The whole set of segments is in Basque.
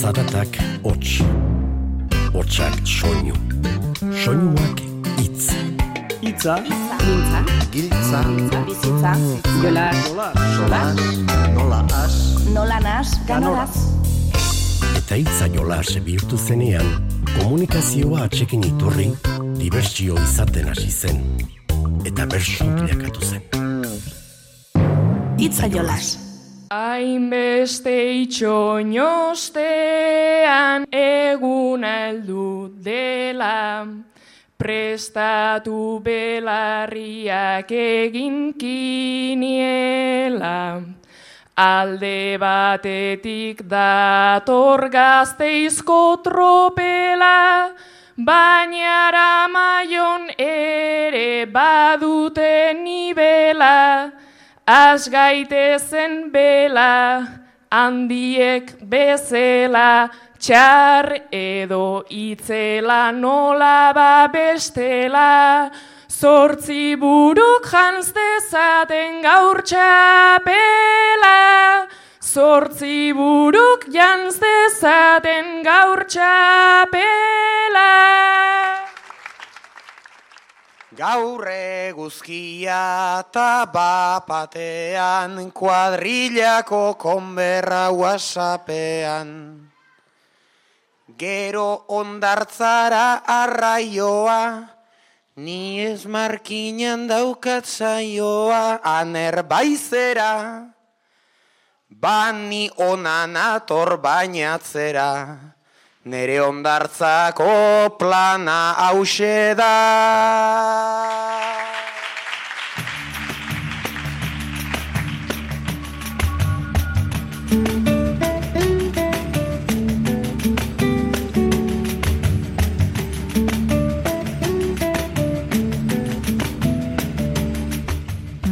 Zaratak hots, hotsak soinu, soinuak itz. Itza, Mintza, Giltza, bizitza, jola, sola, nola as, nola nas, ganoraz. Eta hitza jolas bihurtu zenean, komunikazioa atxekin iturri, dibertsio izaten hasi zen. Eta bersu bilakatu zen. Itza jolas. Hainbeste itxoinostean eguna heldu dela, prestatu belarriak egin kiniela. Alde batetik dator gazteizko tropela, baina ramaion ere badute nibela, Az gaitezen bela, handiek bezela, txar edo itzela nola ba bestela, zortzi buruk janztezaten gaur txapela, zortzi buruk janztezaten gaur txapela. Gaur eguzkia eta bapatean, kuadrillako konberra whatsappean. Gero ondartzara arraioa, ni ez markinan daukatzaioa, aner baizera. Bani onan ator bainatzera, nere ondartzako plana hause da.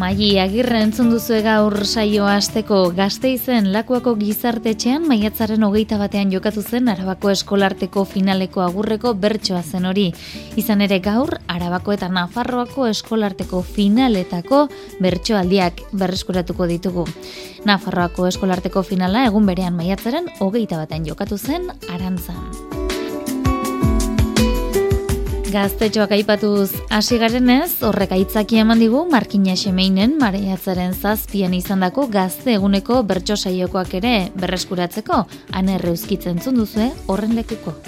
Maili agirre entzun duzue gaur saioa asteko gazteizen lakuako gizartetxean maiatzaren hogeita batean jokatu zen Arabako eskolarteko finaleko agurreko bertsoa zen hori. Izan ere gaur, Arabako eta Nafarroako eskolarteko finaletako bertsoaldiak berreskuratuko ditugu. Nafarroako eskolarteko finala egun berean maiatzaren hogeita batean jokatu zen Arantzan. Gaztetxoak aipatuz hasi garenez, horrek aitzaki eman digu Markina Xemeinen mareiatzaren zazpian izandako gazte eguneko bertso saiokoak ere berreskuratzeko, anerre euskitzen duzue horren lekuko.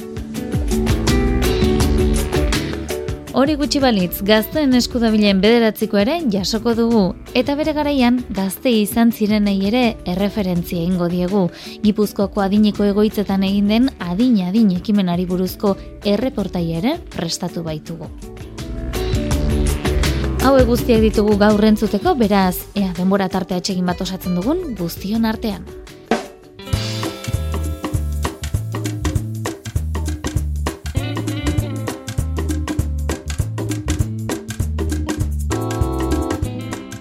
Hori gutxi balitz, gazteen eskudabilen bederatziko ere jasoko dugu, eta bere garaian gazte izan zirenei ere erreferentzia ingo diegu. Gipuzkoako adineko egoitzetan egin den adin-adin ekimenari buruzko erreportai ere prestatu baitugu. Hau guztiak ditugu gaur entzuteko, beraz, ea denbora tartea txegin bat osatzen dugun guztion artean.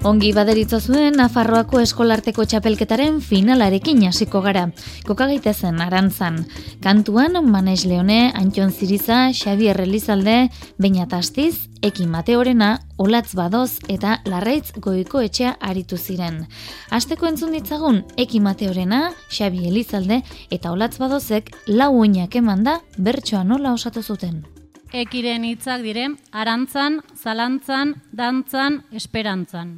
Ongi baderitzo zuen Nafarroako eskolarteko txapelketaren finalarekin hasiko gara. Koka gaitezen arantzan. Kantuan Manes Leone, Antxon Ziriza, Xavier Elizalde, Beñat Astiz, Eki Mateorena, Olatz Badoz eta Larraitz Goiko etxea aritu ziren. Asteko entzun ditzagun Eki Mateorena, Xavi Elizalde eta Olatz Badozek lau oinak eman da bertsoa nola osatu zuten. Ekiren hitzak dire, arantzan, zalantzan, dantzan, esperantzan.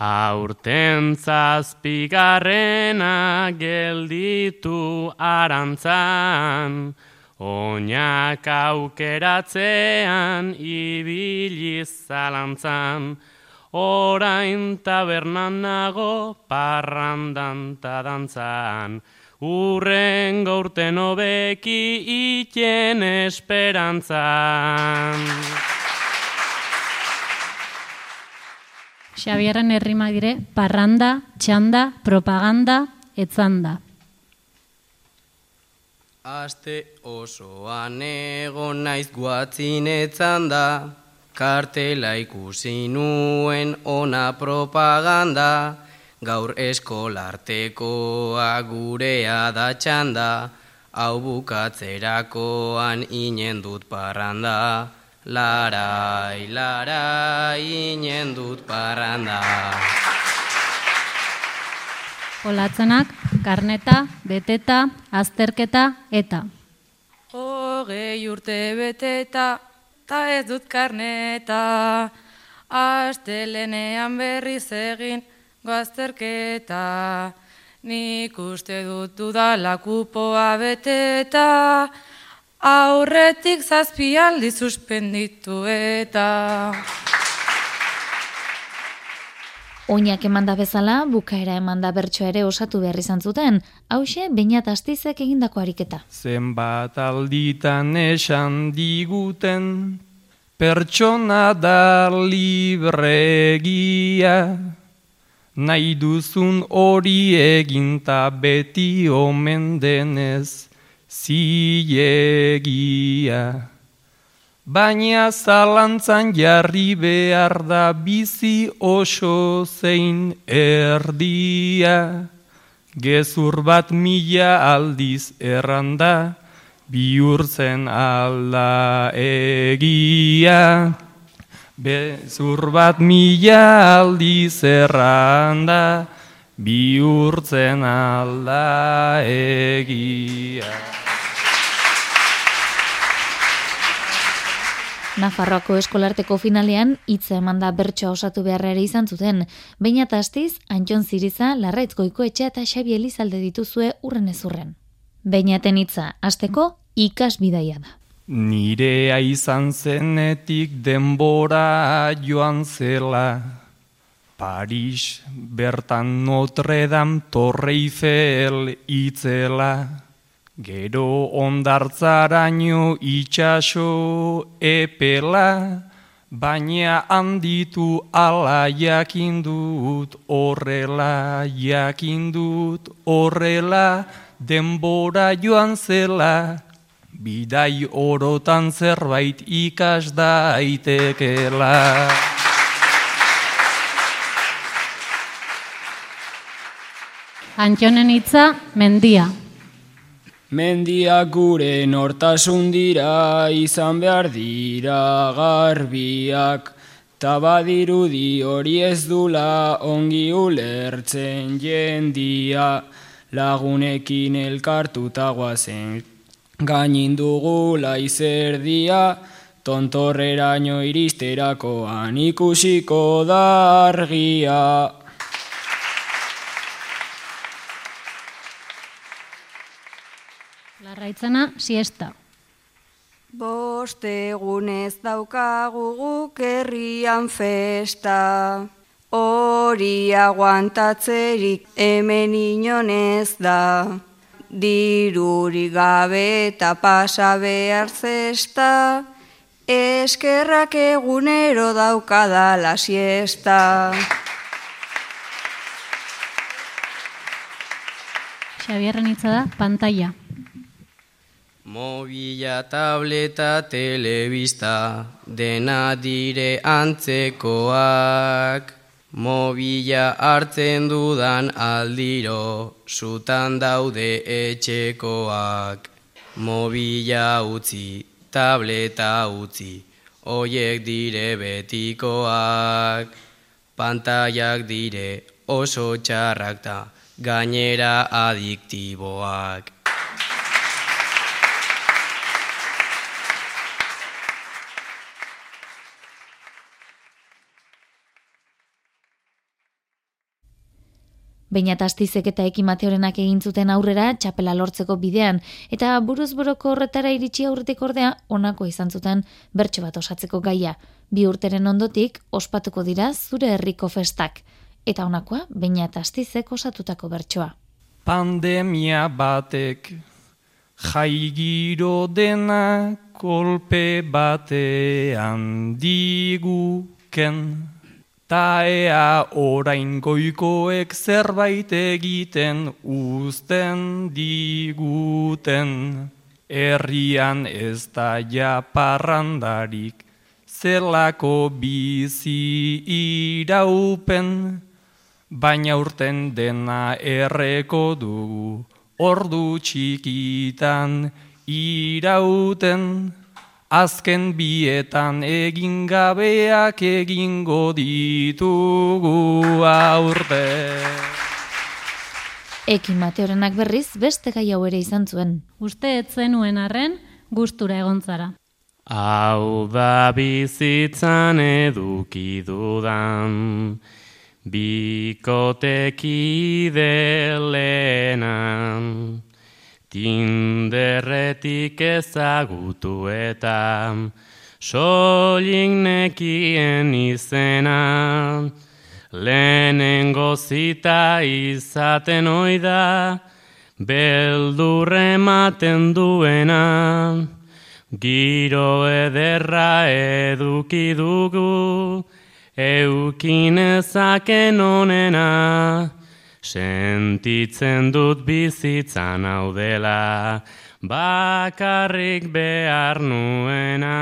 Aurten zazpigarrena gelditu arantzan, oinak aukeratzean ibiliz zalantzan, orain tabernan nago parrandan ta dantzan, urren gaurten hobeki iten esperantzan. Xabierren herrima dire, parranda, txanda, propaganda, etzanda. Aste osoan egon naiz guatzin etzanda, kartela ikusi nuen ona propaganda, gaur eskolartekoa gurea da txanda, hau bukatzerakoan inen dut parranda. Larai, larai, inen dut parranda. Olatzenak, karneta, beteta, azterketa eta. Hogei urte beteta, ta ez dut karneta, astelenean berriz egin gazterketa. Nik uste dut dudala kupoa beteta, aurretik zazpialdi suspenditu eta... Oinak emanda bezala, bukaera emanda bertsoa ere osatu behar izan zuten, hause bainat astizek egindako ariketa. Zenbat alditan esan diguten, pertsona da libregia, nahi duzun hori eginta beti omen denez ziegia. Baina zalantzan jarri behar da bizi oso zein erdia. Gezur bat mila aldiz erranda, bihurtzen alda egia. Bezur bat mila aldiz erranda, bihurtzen alda egia. Nafarroako eskolarteko finalean hitza emanda bertsoa osatu beharra ere izan zuten. Baina astiz, Antxon Ziriza, Larraitz Goikoetxea eta Xabi Elizalde dituzue urren ezurren. Bainaten hitza, hasteko ikas bidaia da. Nirea izan zenetik denbora joan zela, Paris bertan Notre Dame Torre Eiffel itzela, Gero ondartzaraino itxaso epela, baina handitu ala jakindut horrela, jakindut horrela, denbora joan zela, bidai orotan zerbait ikas daitekela. Antxonen hitza, mendia. Mendiak gure nortasun dira, izan behar dira garbiak, tabadirudi hori ez dula ongi ulertzen jendia, lagunekin elkartuta guazen gainin dugula izerdia, tontorreraino iristerakoan ikusiko dargia. Larraitzana, siesta. Bost egunez daukagu guk herrian festa, hori aguantatzerik hemen inonez da. Diruri gabe eta pasa behar zesta, eskerrak egunero daukada la siesta. Xabierren hitza da, pantalla. Mobila, tableta, telebista, dena dire antzekoak. Mobila hartzen dudan aldiro, sutan daude etxekoak. Mobila utzi, tableta utzi, hoiek dire betikoak. Pantaiak dire oso txarrak ta, gainera adiktiboak. Baina astizek eta ekimateorenak egin zuten aurrera txapela lortzeko bidean, eta buruz buroko horretara iritsi aurretik ordea onako izan zuten bertso bat osatzeko gaia. Bi urteren ondotik ospatuko dira zure herriko festak, eta onakoa baina astizek osatutako bertsoa. Pandemia batek jaigiro dena kolpe batean diguken. Ta ea orain goikoek zerbait egiten uzten diguten. Herrian ez da ja parrandarik, zelako bizi iraupen. Baina urten dena erreko dugu, ordu txikitan irauten. Azken bietan egin gabeak egingo ditugu aurte. Eki Mateorenak berriz beste gai hau ere izan zuen. Uste ez zenuen arren, gustura egon zara. Hau da bizitzan eduki dudan, bikoteki delenan, tinderretik ezagutu eta solik nekien izena, lehenengo zita izaten oida, beldurre ematen duena, giro ederra eduki dugu, eukinezaken onena, sentitzen dut bizitzan hau dela, bakarrik behar nuena.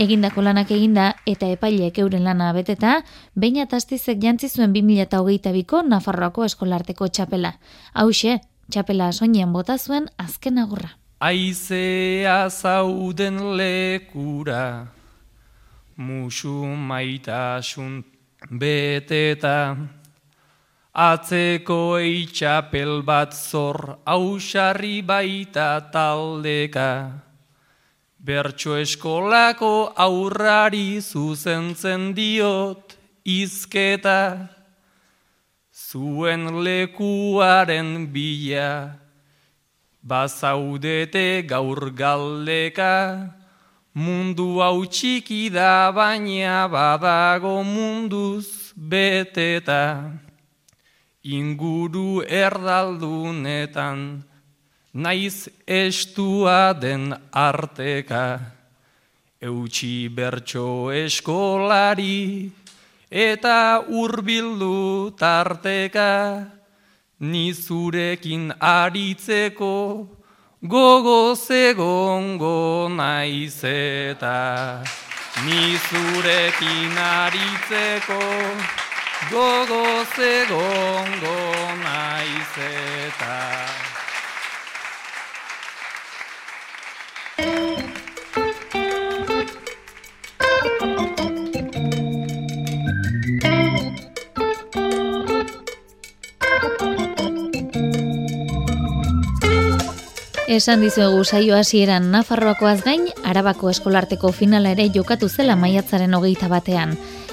Egindako lanak eginda eta epaileek euren lana beteta, baina tastizek jantzi zuen 2008ko Nafarroako eskolarteko txapela. Hauxe, txapela soinean bota zuen azken agurra. Aizea zauden lekura, musu maitasun beteta, atzeko eitxapel bat zor, ausarri baita taldeka, bertso eskolako aurrari zuzentzen diot izketa, zuen lekuaren bila, bazaudete gaur galdeka, mundu hau txiki da baina badago munduz beteta, inguru erdaldunetan, naiz estua den arteka, eutxi bertso eskolari, eta urbildu tarteka, ni zurekin aritzeko, gogo zegongo naiz eta. Ni zurekin aritzeko, gogo zegongo naiz eta. Esan dizuegu saio hasieran Nafarroakoaz gain, Arabako eskolarteko finala ere jokatu zela maiatzaren hogeita batean.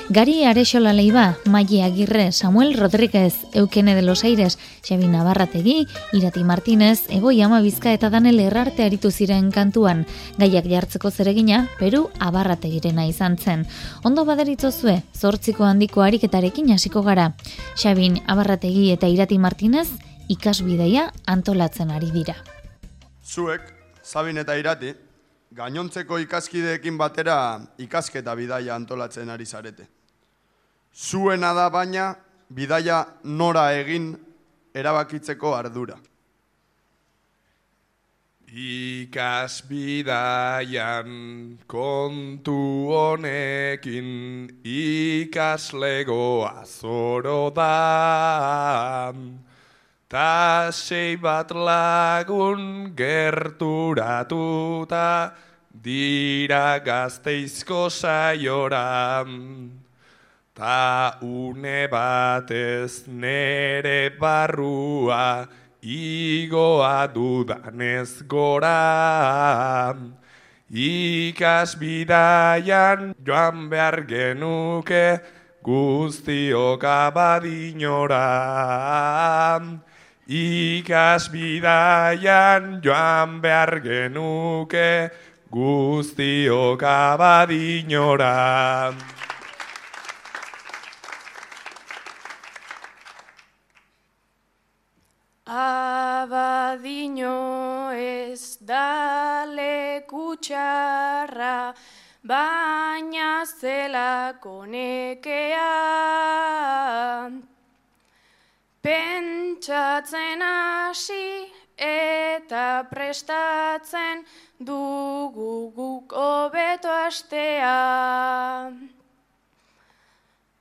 Gari Arexola Leiba, Maia Agirre, Samuel Rodríguez, Eukene de los Aires, Xabi Navarrategi, Irati Martínez, Ego Ama Bizka eta Danel Errarte aritu ziren kantuan, gaiak jartzeko zeregina, Peru Abarrategirena izan zen. Ondo baderitzozue, zortziko handiko ariketarekin hasiko gara. Xabin Abarrategi eta Irati Martínez, ikasbideia antolatzen ari dira. Zuek, Sabin eta Irati, gainontzeko ikaskideekin batera ikasketa bidaia antolatzen ari zarete. Zuena da baina bidaia nora egin erabakitzeko ardura. Ikasbidaian kontu honekin ikaslegoa zoro da. Ta sei bat lagun gerturatuta dira gazteizko saioran. Ta une batez nere barrua igoa dudanez gora. Ikasbidaian joan behar genuke guztiok abadinora. Ikasbidaian joan behar genuke guztiok abadinora. Abadino ez da lekutxarra, baina zelako nekea. Pentsatzen hasi eta prestatzen dugu guk hobeto astea.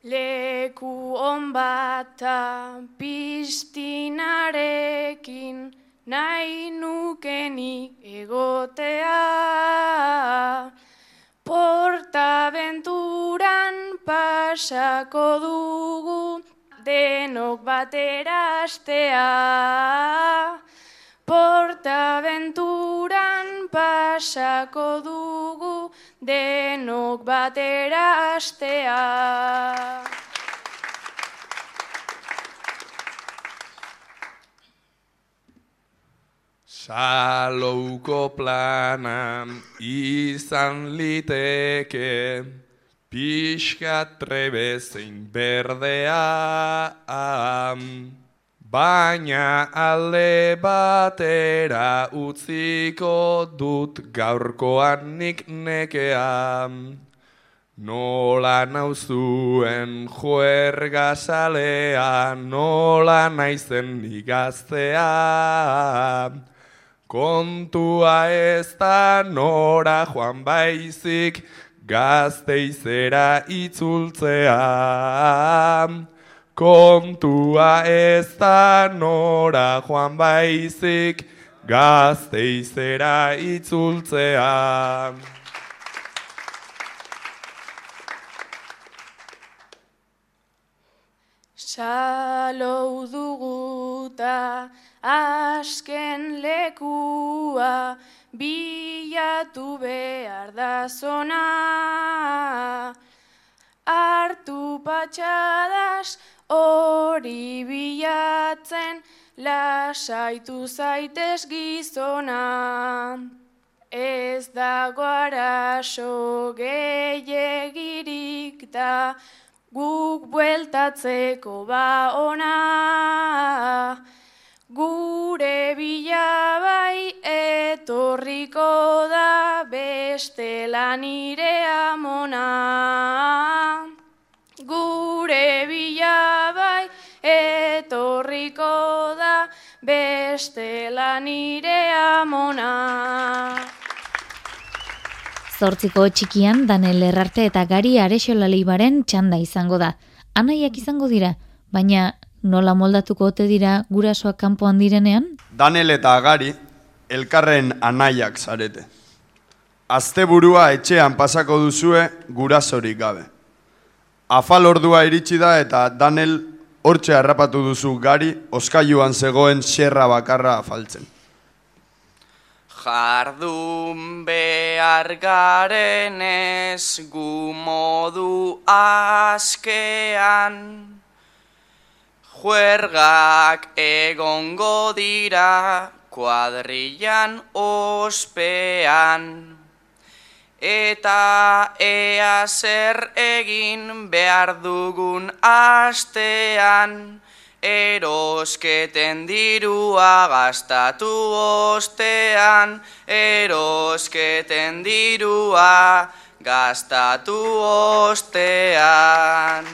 Leku on bata pistinarekin nahi nukeni egotea. Portaventuran pasako dugu denok batera astea. Portaventuran pasako dugu denok batera astea. Salouko plana izan liteke, pixkat trebe zein berdea, baina alde batera utziko dut gaurkoan nik nekea. Nola nauzuen juerga salea, nola naizen igaztea. Kontua ez da nora joan baizik, gazteizera itzultzea. Kontua ez da nora joan baizik, gazteizera itzultzea. Salou duguta asken lekua bilatu behar da zona. Artu patxadas hori bilatzen lasaitu zaitez gizona. Ez dago araso gehiagirik da guk bueltatzeko ba ona. Gure bila bai etorriko da bestela nire amona. Gure bila bai etorriko da bestela nire amona. Zortziko txikian Danel Errarte eta Gari Arexola Leibaren txanda izango da. Anaiak izango dira, baina nola moldatuko ote dira gurasoak kanpoan direnean? Danel eta Gari elkarren anaiak zarete. Asteburua etxean pasako duzue gurasorik gabe. Afal ordua iritsi da eta Danel hortxe harrapatu duzu Gari oskailuan zegoen xerra bakarra afaltzen. Jardun behar garenez gu modu askean Juergak egongo dira kuadrillan ospean. Eta ea zer egin behar dugun astean. Erosketen dirua gastatu ostean, erosketen dirua gastatu ostean.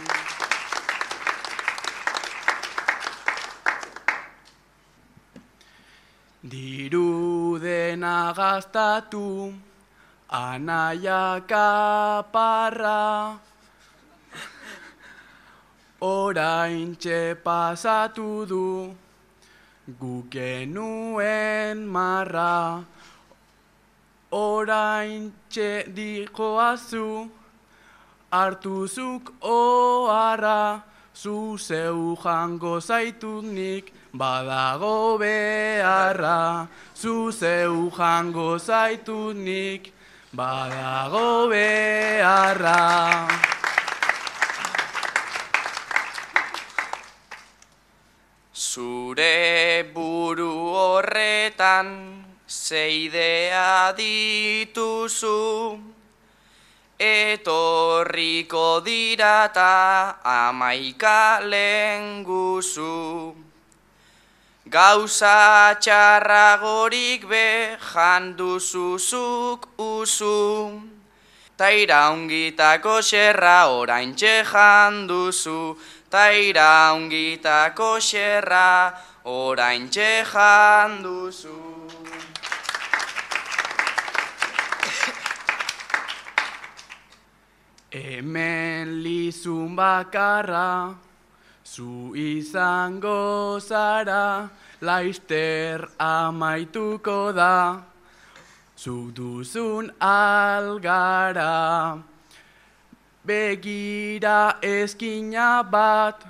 Diru dena gastatu, anaia kaparra, orain pasatu du, gukenuen marra, orain txe dikoazu, hartuzuk oharra, zu zeu jango zaitunik, badago beharra, zu zeu jango zaitunik, badago beharra. Zure buru horretan zeidea dituzu, etorriko dirata amaika lenguzu. Gauza txarragorik be janduzuzuk uzu, ta iraungitako xerra orain janduzu, ta iraungitako xerra orain janduzu. Hemen lizun bakarra, zu izango zara, laister amaituko da, zu duzun algara. begira eskina bat,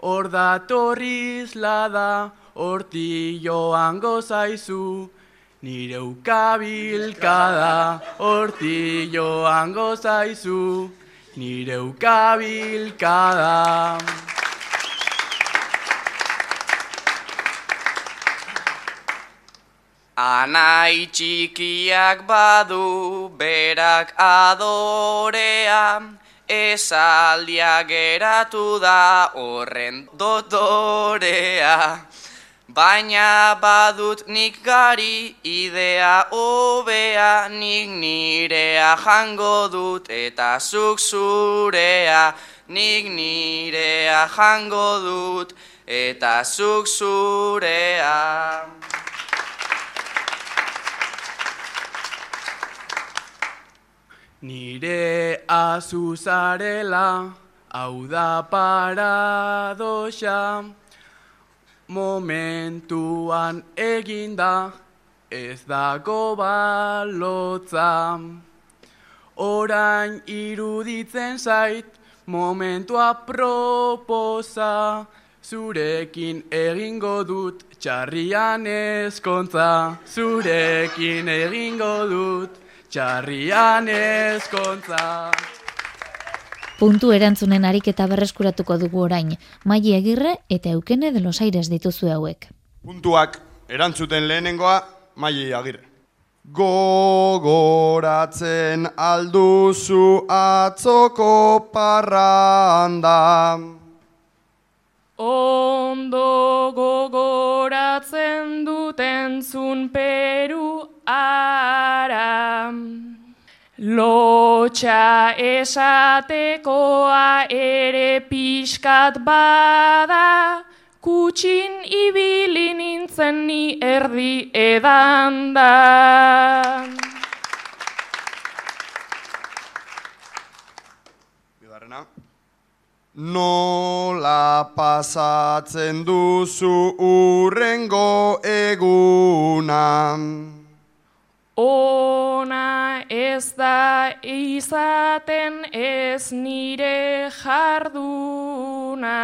hor datorriz lada, horti joan gozaizu, nire ukabilkada, horti joan gozaizu, nire ukabilkada. Anai txikiak badu berak adorea, esaldia geratu da horren dotorea. Baina badut nik gari idea hobea, nik nirea jango dut eta zuk zurea, nik nirea jango dut eta zuk zurea. Nire azuzarela, hau da paradoxa, momentuan eginda, ez dago balotza. Orain iruditzen zait, momentua proposa, zurekin egingo dut txarrian eskontza, zurekin egingo dut txarrian eskontza. Puntu erantzunen ariketa berreskuratuko dugu orain, Maili Egirre eta Eukene de los Aires dituzu hauek. Puntuak erantzuten lehenengoa, Maili Agirre. Gogoratzen alduzu atzoko parranda. Ondo gogoratzen duten zun peru ara. Lotxa esatekoa ere pixkat bada, kutsin ibili nintzen ni erdi edanda. Bigarrena. Nola pasatzen duzu urrengo eguna. Ona ez da izaten ez nire jarduna.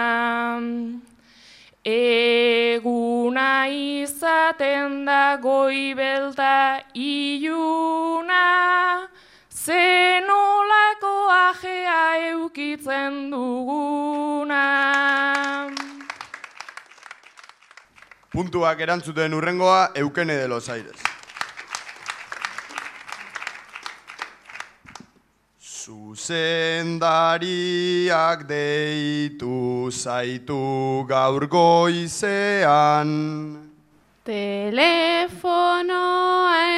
Eguna izaten da goibelta iluna, zenolako ajea eukitzen duguna. Puntuak erantzuten urrengoa, Eukene de los Aires. Zuzendariak deitu zaitu gaur goizean. Telefonoa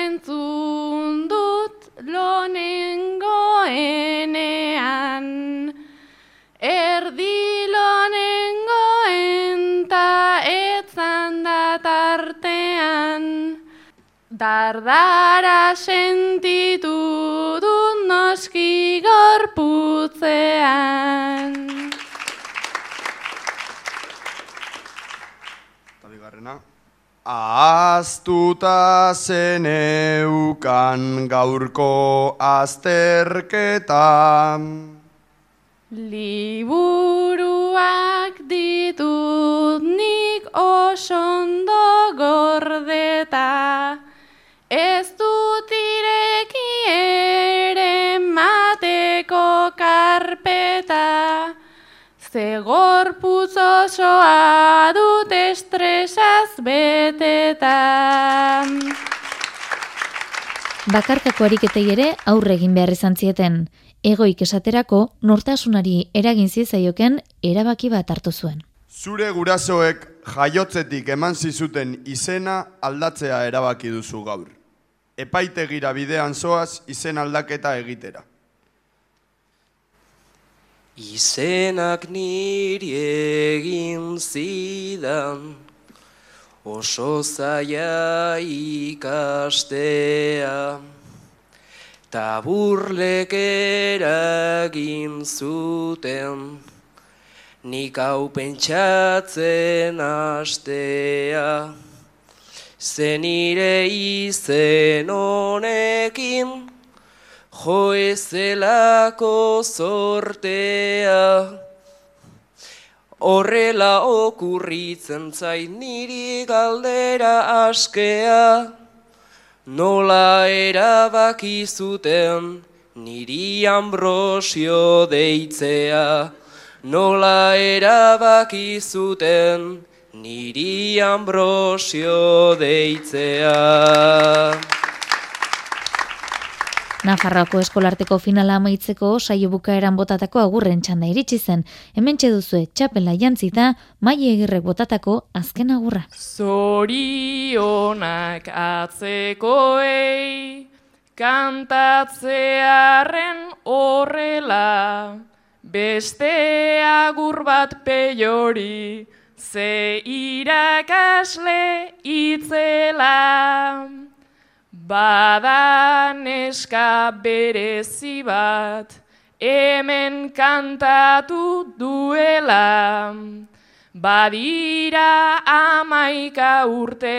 entzun dut lonengoenean, erdi lonengoen ta etzan da tartean, dardara sentitu dut noski gorputzean. Eta bigarrena. Ahaztuta zeneukan gaurko azterketa. Liburuak ditut nik osondo gordeta, ez dut ireki ere mateko karpeta, ze gorputz osoa dut estresaz beteta. Bakarkako ariketei ere aurre egin behar izan zieten. Egoik esaterako nortasunari eragin ziezaioken erabaki bat hartu zuen. Zure gurasoek jaiotzetik eman zizuten izena aldatzea erabaki duzu gaur. Epaitegira bidean zoaz izen aldaketa egitera. Izenak niri egin zidan, oso zaila ikastea, taburlek eragin zuten, nik hau pentsatzen astea, zenire izen honekin, joezelako zortea. Horrela okurritzen zait niri galdera askea, nola erabaki zuten niri ambrosio deitzea, nola erabaki zuten niri ambrosio deitzea. Nafarroako eskolarteko finala amaitzeko saio bukaeran botatako agurren txanda iritsi zen. Hemen duzue txapela jantzita, mai egirrek botatako azken agurra. Zorionak atzekoei, kantatzearen horrela, beste agur bat peiori, ze irakasle itzela. Bada neska berezi bat, hemen kantatu duela. Badira amaika urte,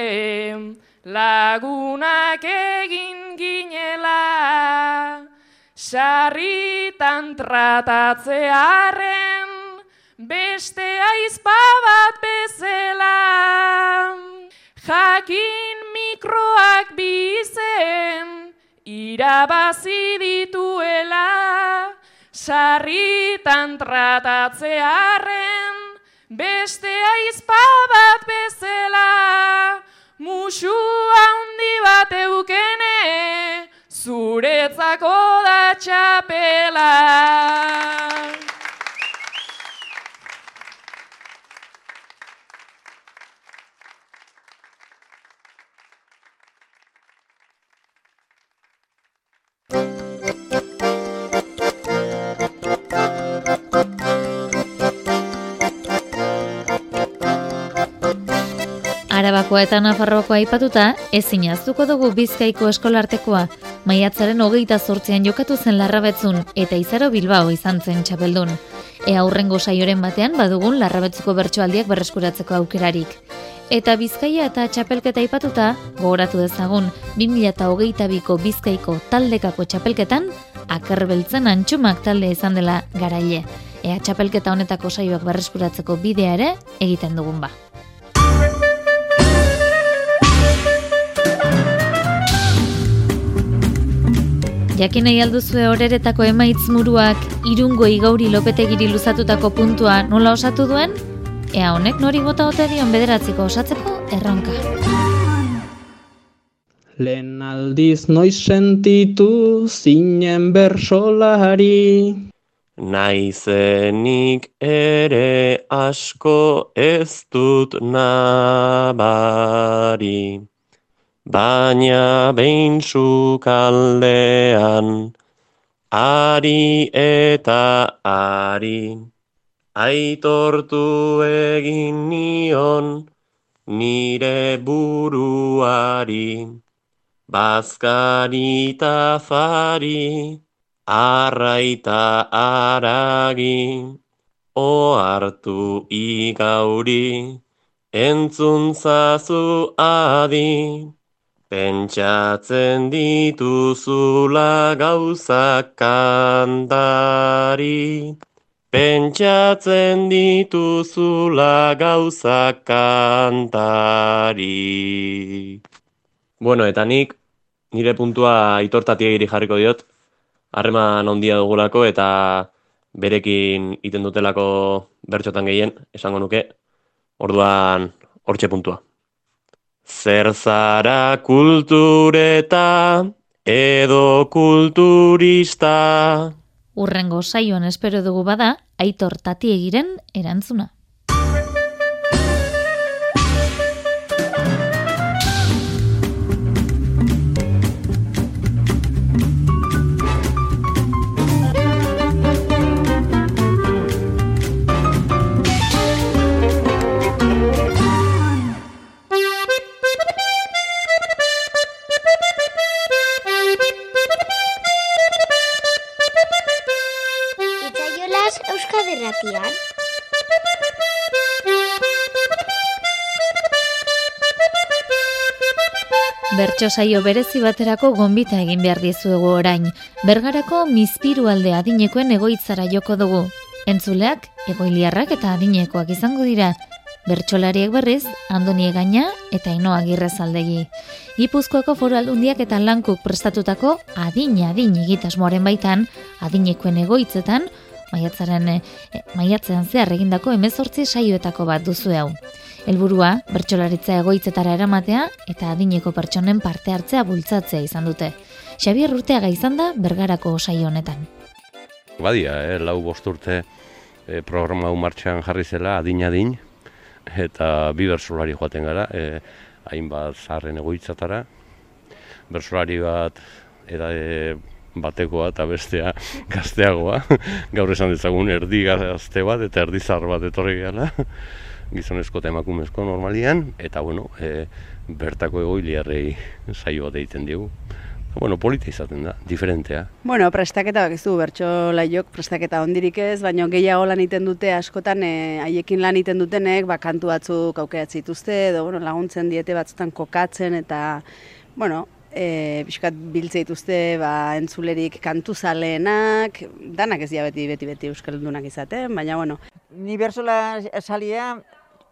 lagunak egin ginela. Sarritan tratatzearen, beste aizpa bat bezela. Jakin mikroak bizen, irabazi dituela, sarritan tratatzearen, beste aizpa bat bezala, musu handi bat eukene, zuretzako da txapela. Arabakoa eta Nafarroakoa aipatuta, ezin aztuko dugu Bizkaiko eskolartekoa, maiatzaren hogeita zortzean jokatu zen larrabetzun eta izaro Bilbao izan zen txapeldun. Ea aurrengo saioren batean badugun larrabetzuko bertsoaldiak berreskuratzeko aukerarik. Eta Bizkaia eta txapelketa aipatuta, gogoratu dezagun, 2008ko Bizkaiko taldekako txapelketan, akerbeltzen antxumak talde izan dela garaile. Ea txapelketa honetako saioak berreskuratzeko bidea ere egiten dugun ba. Jakin nahi alduzue horeretako emaitz muruak irungo igauri lopetegiri luzatutako puntua nola osatu duen? Ea honek nori bota ote dion bederatziko osatzeko erronka. Lehen aldiz noiz sentitu zinen bersolari. Naizenik ere asko ez dut nabari. Baina behin sukaldean, ari eta ari, aitortu egin nion nire buruari, bazkari eta fari, arraita aragi, oartu igauri, entzuntzazu adi. Pentsatzen dituzula gauzak kantari. Pentsatzen dituzula gauzak kantari. Bueno, eta nik nire puntua itortatia giri jarriko diot. Harreman ondia dugulako eta berekin iten dutelako bertxotan gehien, esango nuke. Orduan, hortxe puntua. Zer zara kultureta edo kulturista? Urrengo saioan espero dugu bada, aitor tati egiren erantzuna. Bertso saio berezi baterako gonbita egin behar dizuegu orain. Bergarako mizpiru alde adinekoen egoitzara joko dugu. Entzuleak, egoiliarrak eta adinekoak izango dira. Bertsolariek berriz, Andoni Egaina eta Ainoa Agirrezaldegi. Gipuzkoako foru aldundiak eta lankuk prestatutako adina adin egitasmoaren baitan, adinekoen egoitzetan, maiatzaren, e, maiatzean zehar egindako emezortzi saioetako bat duzu hau. Helburua bertsolaritza egoitzetara eramatea eta adineko pertsonen parte hartzea bultzatzea izan dute. Xabier Urteaga izan da bergarako saio honetan. Badia, eh, lau bost urte eh, programa hau martxan jarri zela adin adin eta bi bersolari joaten gara, eh, hainbat zaharren egoitzatara. Bersolari bat eta e, batekoa eta bestea gazteagoa. Gaur esan dezagun erdi gazte bat eta erdi zahar bat etorri gala gizonezko eta emakumezko normalian, eta bueno, e, bertako egoiliarrei saio bat egiten digu. Bueno, polita izaten da, diferentea. Bueno, prestaketa bakizu, bertso laiok prestaketa ondirik ez, baina gehiago lan iten dute askotan, e, haiekin lan iten dutenek, ba, kantu batzuk aukeratzen dituzte, edo bueno, laguntzen diete batzutan kokatzen, eta, bueno, e, biskat biltze dituzte ba, entzulerik kantu zaleenak, danak ez beti beti beti euskaldunak izaten, baina bueno. Ni bersola salia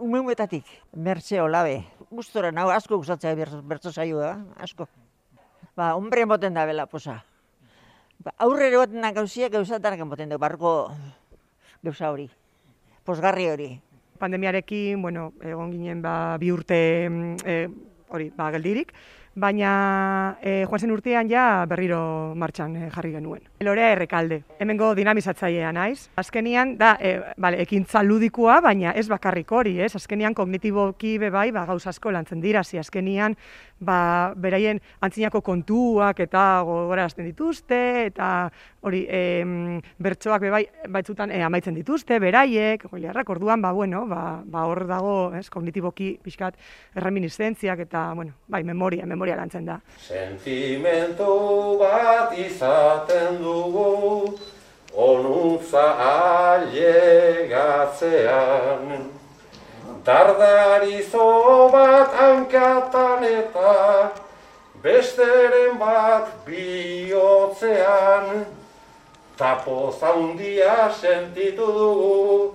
umeuetatik, mertxe olabe. Gustora nau asko gustatzea bertso saioa, asko. Ba, hombre moten da bela posa. Ba, aurrere boten da gauzia, gauzatanak moten da, barko gauza hori, posgarri hori. Pandemiarekin, bueno, egon ginen ba, bi urte e, hori, ba, geldirik, baina e, joan zen urtean ja berriro martxan e, jarri genuen. Lorea errekalde, hemengo dinamizatzailea naiz. Azkenian, da, e, bale, ekintza ludikoa, baina ez bakarrik hori, ez? Azkenian kognitiboki bebai, ba, gauz asko lantzen dira, zi azkenian, ba, beraien antzinako kontuak eta gogorazten dituzte, eta hori, e, bertsoak bebai, baitzutan e, amaitzen dituzte, beraiek, goiliarrak, orduan, ba, bueno, ba, ba hor dago, ez, kognitiboki, pixkat, erreministentziak eta, bueno, bai, memoria, memoria lantzen da. Sentimentu bat izaten dugu, onutza ailegatzean. Dardari zo bat hankatan eta besteren bat bihotzean. Tapo zaundia sentitu dugu,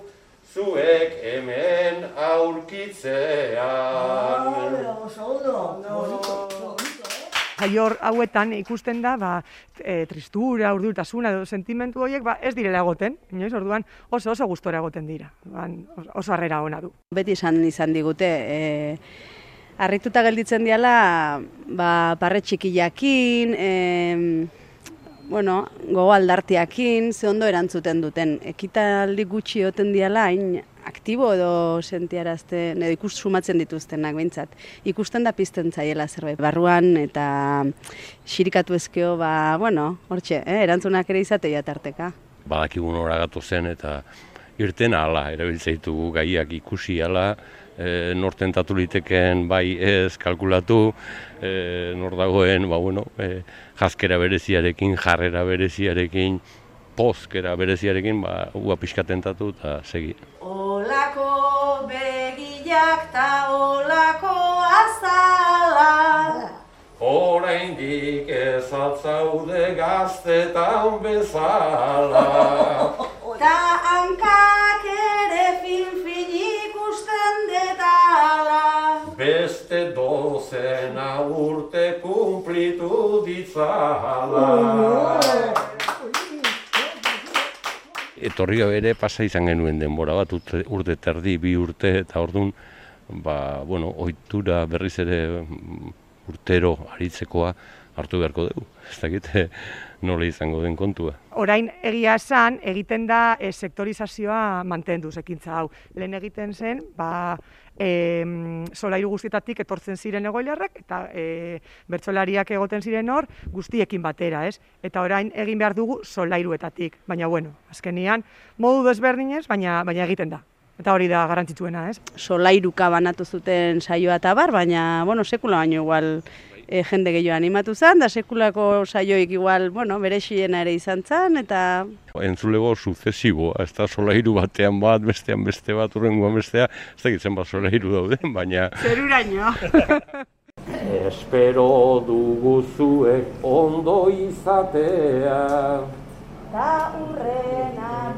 zuek hemen aurkitzean. Jaior hauetan ikusten da, ba, e, tristura, urdurtasuna, edo sentimentu horiek ba, ez direla egoten, inoiz, orduan oso oso gustora egoten dira, ban, oso harrera ona du. Beti izan izan digute, e, harrituta gelditzen diala, ba, parre txikiakin, e, bueno, gogo aldartiakin, ze ondo erantzuten duten. Ekitaldi gutxi oten diala, hain aktibo edo sentiarazte, edo ikus sumatzen dituztenak behintzat. Ikusten da pizten zaiela zerbait barruan eta xirikatu ezkeo, ba, bueno, hortxe, eh, erantzunak ere izatea tarteka. Badakigun horagatu zen eta irten ala, erabiltzeitu gaiak ikusi ala, e, nor tentatu liteken bai ez kalkulatu, e, nor dagoen, ba, bueno, e, jazkera bereziarekin, jarrera bereziarekin, pozkera bereziarekin, ba, ua pixka tentatu eta segi. Olako begiak ta olako azala. Hora indik ez atzaude gaztetan bezala. Ta hankak ere fin fin ikusten detala. Beste dozena urte kumplitu ditzala Etorri ere pasa izan genuen denbora bat, urte, urte terdi, bi urte, eta ordun ba, bueno, ohitura berriz ere mm, urtero aritzekoa hartu beharko dugu. Ez dakit nola izango den kontua. Orain egia esan egiten da e, sektorizazioa mantendu ekintza hau. Lehen egiten zen, ba, e, solairu guztietatik etortzen ziren egoilarrak eta e, bertsolariak egoten ziren hor guztiekin batera, ez? Eta orain egin behar dugu solairuetatik, baina bueno, azkenian modu desberdinez, baina baina egiten da. Eta hori da garrantzitsuena, ez? Solairuka banatu zuten saioa eta bar, baina, bueno, sekula baino igual e, jende gehiago animatu zen, da sekulako saioik igual, bueno, bere ere izan zen, eta... Entzulego suzesibo, ez da solairu batean bat, bestean beste bat, urrengoan bestea, ez da gitzen bat solairu dauden, baina... Zeruraino! Espero dugu zuek ondo izatea. Ta urrena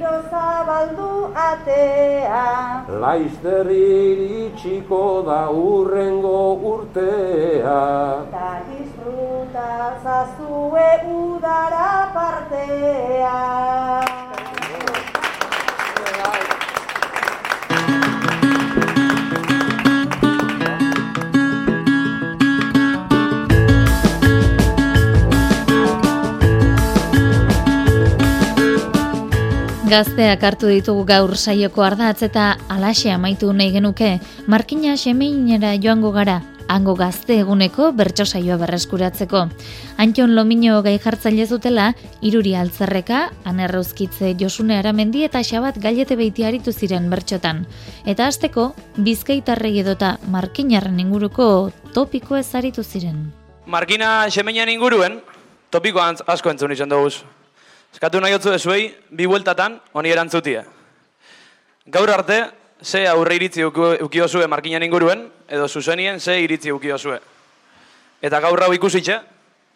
berriro zabaldu atea. Laizter iritsiko da urrengo urtea. Ta disfruta zazue udara partea. Gazteak hartu ditugu gaur saioko ardatz eta alaxe amaitu nahi genuke, markina semeinera joango gara, hango gazte eguneko bertso saioa berreskuratzeko. Antion Lomino gai jartzaile zutela, iruri altzerreka, anerrauzkitze Josune Aramendi eta Xabat Gailete Beiti aritu ziren bertxotan. Eta hasteko bizkaitarrei edota markinarren inguruko topiko ez aritu ziren. Markina xemeinan inguruen, topiko asko entzun izan dugu. Eskatu nahi otzu ezuei, bi bueltatan, honi erantzutia. Gaur arte, ze aurre iritzi uki- ukiozue markinan inguruen, edo zuzenien ze iritzi ukiozue. Eta gaur hau ikusitxe,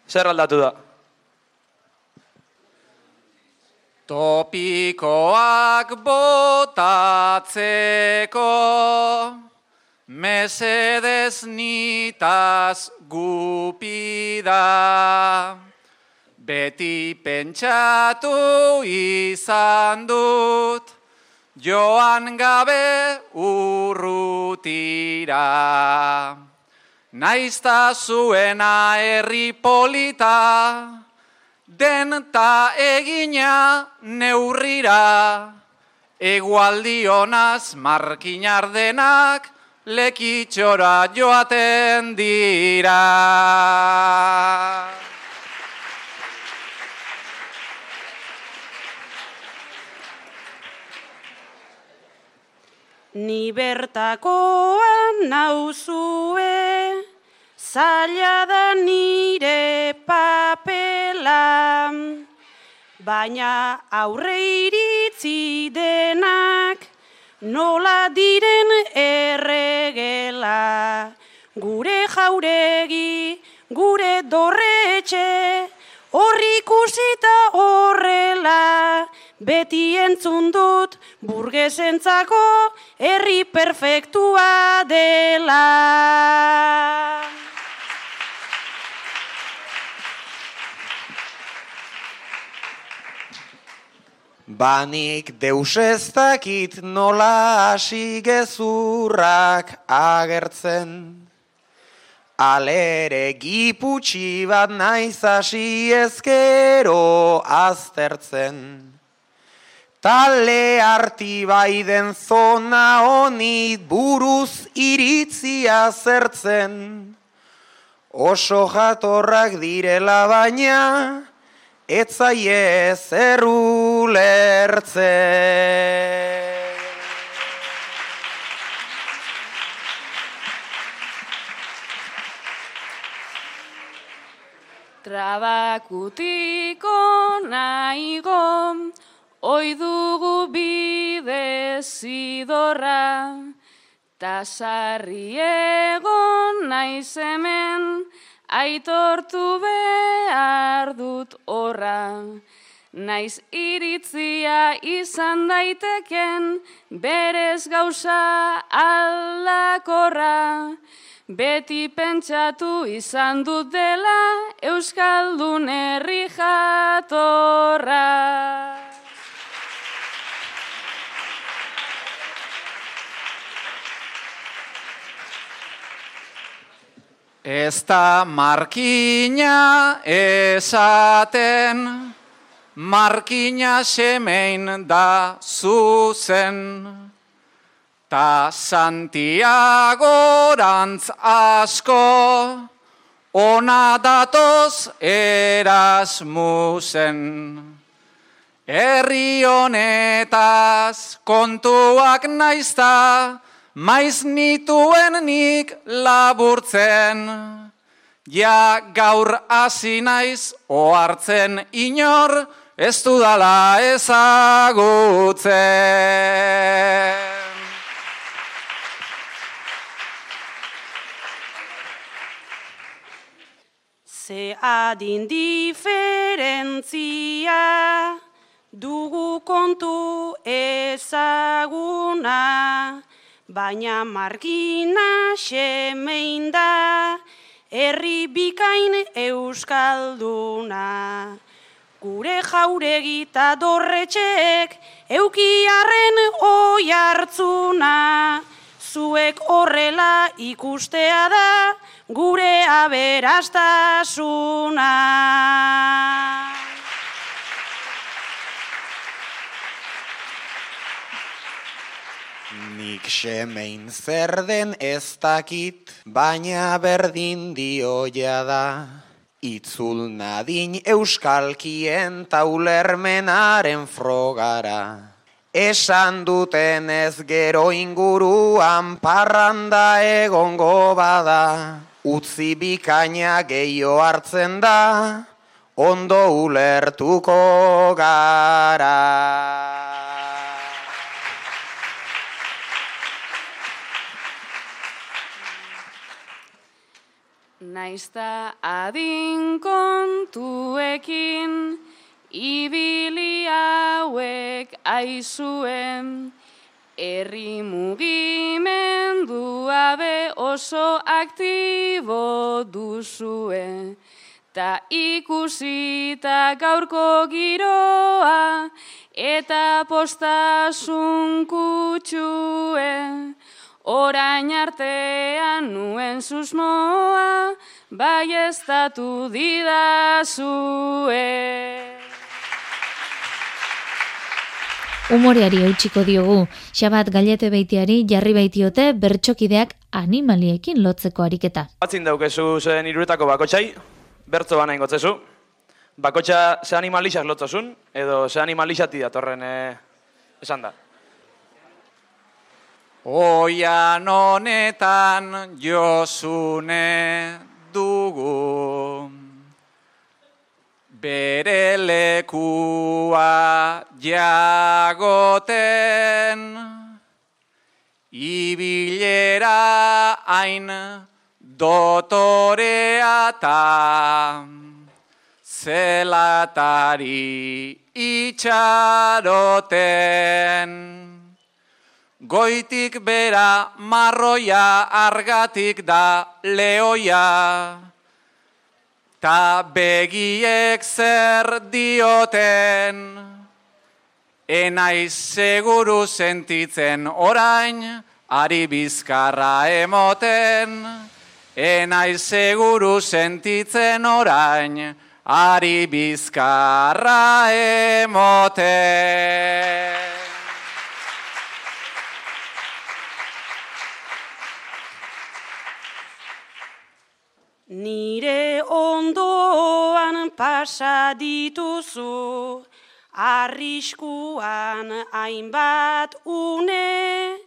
zer aldatu da? Topikoak botatzeko mesedez nitaz gupida. Beti pentsatu izan dut joan gabe urrutira. Naizta zuena herri polita, den ta egina neurrira, egualdionaz markinar denak lekitxora joaten dira. Ni bertakoan nauzue, zaila da nire papela, baina aurre iritzi denak, nola diren erregela, gure jauregi, gure dorretxe, horri ikusita horrela, beti entzun dut burgesentzako herri perfektua dela. Banik deus ez dakit nola hasi gezurrak agertzen. Alere giputxi bat naiz hasi ezkero aztertzen. Tale arti bai den zona honi buruz iritzia zertzen. Oso jatorrak direla baina, etzaie zer ulertzen. Trabakutiko naigo, oi dugu bide zidorra, ta sarri egon naiz hemen, aitortu behar dut horra. Naiz iritzia izan daiteken, berez gauza aldakorra. Beti pentsatu izan dut dela Euskaldun herri jatorra. Ez da markina esaten, markina semein da zuzen. Ta Santiagorantz asko, ona datoz erasmusen. Herri honetaz kontuak naizta, maiz nituen nik laburtzen. Ja gaur hasi naiz ohartzen inor, ez dudala ezagutzen. adin diferentzia, dugu kontu ezaguna, baina margina semein da, herri bikain euskalduna. Gure jauregi eta dorretxek, eukiarren oi hartzuna, zuek horrela ikustea da, gure aberastasuna. Nik semein zer den ez dakit, baina berdin dioia da. Itzul nadin euskalkien taulermenaren frogara. Esan duten ez gero inguruan parranda egongo bada. Utzi bikaina gehiago hartzen da, ondo ulertuko gara. Naizta adin kontuekin, ibili hauek aizuen, herri mugimendua be oso aktibo duzue. Ta ikusita gaurko giroa, eta postasun kutsue. Orain artean nuen susmoa, bai estatu didazue. Umoreari eutxiko diogu, xabat galete beitiari jarri baitiote bertxokideak animaliekin lotzeko ariketa. Batzin daukezu zen iruretako bakotxai, bertzo bana ingotzezu. Bakotxa ze animalixak lotzozun, edo ze animalixati datorren eh, esan da. Oian honetan josune dugu. Bere lekua jagoten Ibilera hain dotorea ta Zelatari itxaroten Goitik bera marroia argatik da leoia, ta begiek zer dioten, enaiz seguru sentitzen orain, ari bizkarra emoten, enaiz seguru sentitzen orain, ari bizkarra emoten. Nire ondoan pasa dituzu, arriskuan hainbat une,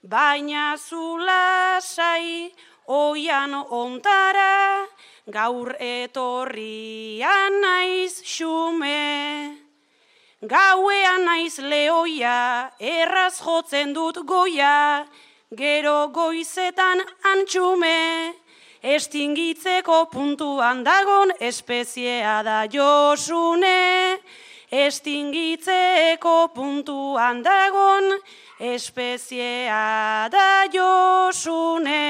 baina zulasai oian ontara, gaur etorrian naiz xume. Gauean naiz leoia, erraz jotzen dut goia, gero goizetan antxume. Estingitzeko puntuan dagon espeziea da josune. Estingitzeko puntuan dagon espeziea da josune.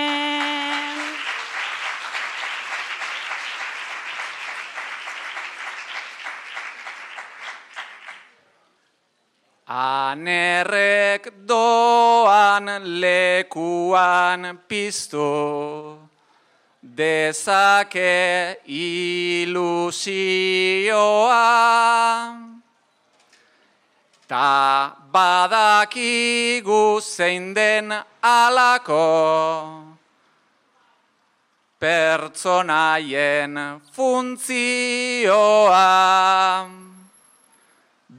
Anerrek doan lekuan piztu, dezake ilusioa. Ta badakigu zein den alako, pertsonaien funtzioa.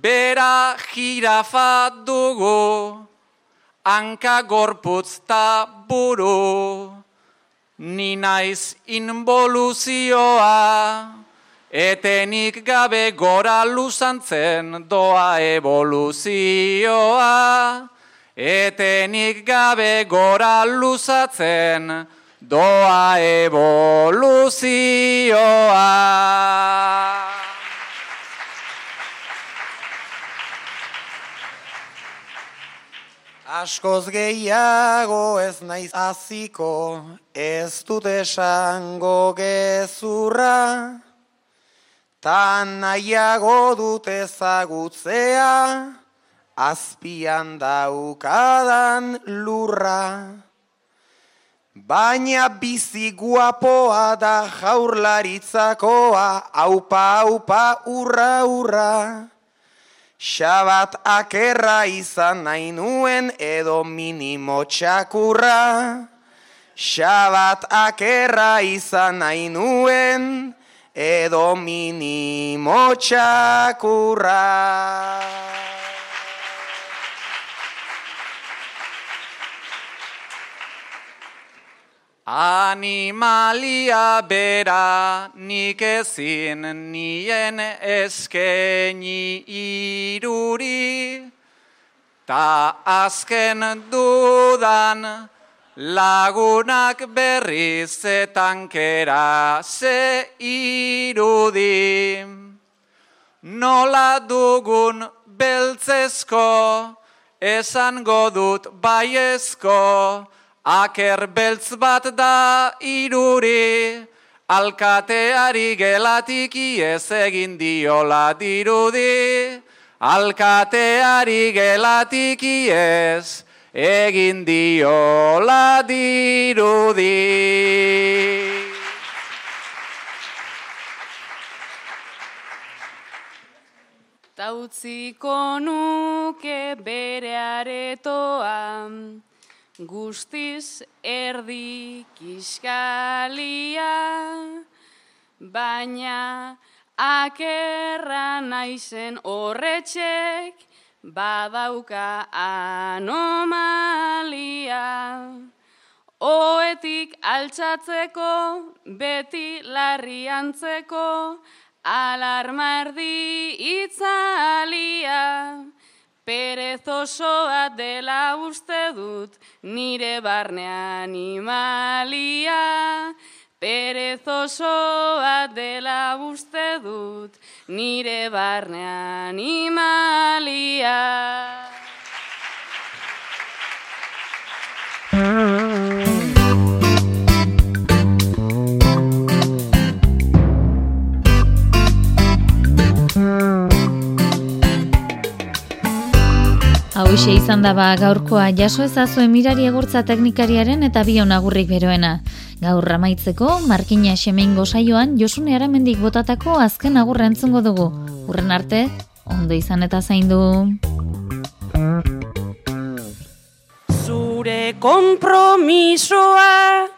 Bera jirafa dugu, hanka gorputz ta buru, ni naiz involuzioa, etenik gabe gora luzantzen doa evoluzioa, etenik gabe gora luzatzen doa evoluzioa. Askoz gehiago ez naiz aziko, ez dut esango gezurra, tan nahiago dut ezagutzea, azpian daukadan lurra. Baina bizi guapoa da jaurlaritzakoa, aupa, aupa, urra, urra. Xabat akerra izan nahi nuen edo minimo txakurra. Xabat akerra izan nahi nuen edo minimo txakurra. Animalia bera nik ezin nien eskeni iruri, ta azken dudan lagunak berriz etankera ze irudi. Nola dugun beltzezko, esango dut baiezko, Aker beltz bat da iruri, alkateari gelatik iez egin diola dirudi. Alkateari gelatik iez egin diola dirudi. Tautziko nuke bere aretoa, guztiz erdi kiskalia, baina akerra naizen horretxek badauka anomalia. Oetik altxatzeko, beti larri antzeko, alarma itzalia. Perezosoa dela uste dut, nire barne animalia. Perezosoa dela uste dut, nire barne animalia. Hau izan da ba gaurkoa jaso ezazue mirari egurtza teknikariaren eta bion agurrik beroena. Gaur ramaitzeko, Markina Xemeingo saioan Josune Aramendik botatako azken agurra entzungo dugu. Urren arte, ondo izan eta zaindu. Zure kompromisoa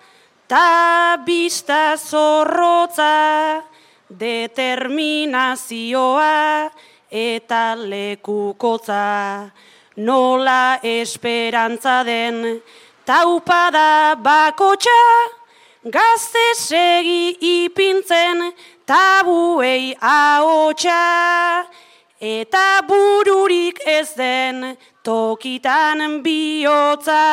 ta bista zorrotza determinazioa eta lekukotza nola esperantza den taupada bakotxa gazte segi ipintzen tabuei ahotsa eta bururik ez den tokitan bihotza.